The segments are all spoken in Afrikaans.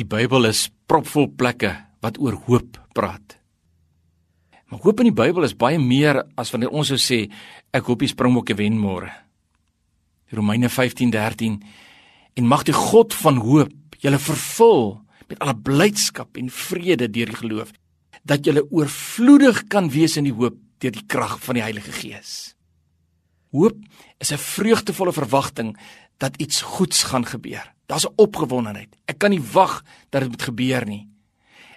Die Bybel is propvol plekke wat oor hoop praat. Maar hoop in die Bybel is baie meer as wanneer ons sou sê ek hoop die Springbokke wen môre. Romeine 15:13 En mag die God van hoop julle vervul met alle blydskap en vrede deur die geloof dat julle oorvloedig kan wees in die hoop deur die krag van die Heilige Gees. Hoop is 'n vreugdevolle verwagting dat iets goeds gaan gebeur. Daar's 'n opgewondenheid. Ek kan nie wag dat dit moet gebeur nie.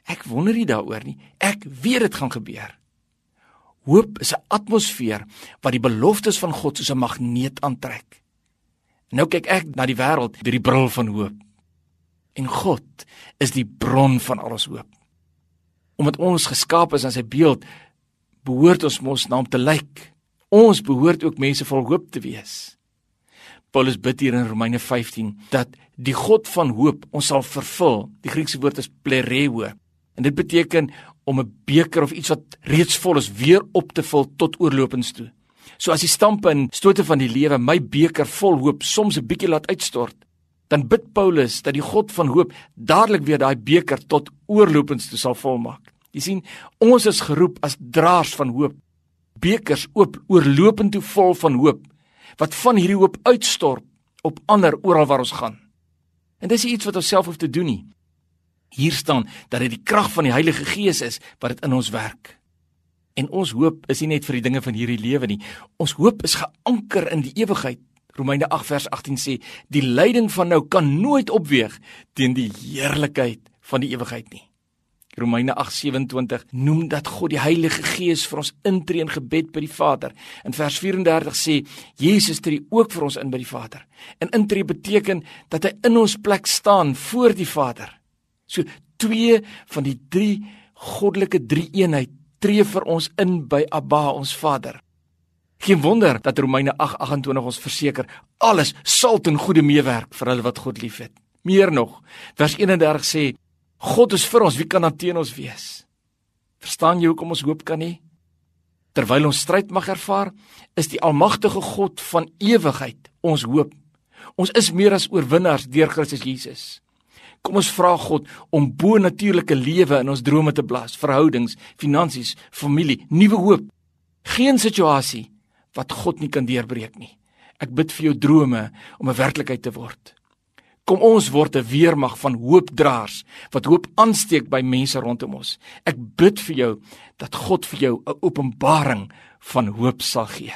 Ek wonder nie daaroor nie. Ek weet dit gaan gebeur. Hoop is 'n atmosfeer wat die beloftes van God soos 'n magneet aantrek. Nou kyk ek na die wêreld deur die bril van hoop. En God is die bron van al ons hoop. Omdat ons geskaap is aan sy beeld, behoort ons mos na hom te lyk. Ons behoort ook mense vol hoop te wees. Paulus bid hier in Romeine 15 dat die God van hoop ons sal vervul. Die Griekse woord is plereo en dit beteken om 'n beker of iets wat reeds vol is weer op te vul tot oorlopends toe. So as die stampe en stote van die lewe my beker vol hoop soms 'n bietjie laat uitstort, dan bid Paulus dat die God van hoop dadelik weer daai beker tot oorlopends toe sal volmaak. Jy sien, ons is geroep as draers van hoop. Bekers oop oorlopend toe vol van hoop wat van hierdie hoop uitstort op ander oral waar ons gaan. En dis iets wat ons self hoef te doen nie. Hier staan dat dit die krag van die Heilige Gees is wat dit in ons werk. En ons hoop is nie net vir die dinge van hierdie lewe nie. Ons hoop is geanker in die ewigheid. Romeine 8 vers 18 sê die lyding van nou kan nooit opweeg teen die heerlikheid van die ewigheid nie. Romeine 8:27 noem dat God die Heilige Gees vir ons intree in gebed by die Vader. In vers 34 sê Jesus tree ook vir ons in by die Vader. En intree beteken dat hy in ons plek staan voor die Vader. So twee van die drie goddelike drie-eenheid tree vir ons in by Abba ons Vader. Geen wonder dat Romeine 8:28 ons verseker alles sal ten goeie meewerk vir hulle wat God liefhet. Meer nog, vers 31 sê God is vir ons, wie kan dan teen ons wees? Verstaan jy hoekom ons hoop kan hê? Terwyl ons stryd mag ervaar, is die almagtige God van ewigheid ons hoop. Ons is meer as oorwinnaars deur Christus Jesus. Kom ons vra God om bo-natuurlike lewe in ons drome te blaas, verhoudings, finansies, familie, nuwe hoop. Geen situasie wat God nie kan deurbreek nie. Ek bid vir jou drome om 'n werklikheid te word. Kom ons word 'n weermag van hoopdraers wat hoop aansteek by mense rondom ons. Ek bid vir jou dat God vir jou 'n openbaring van hoop sal gee.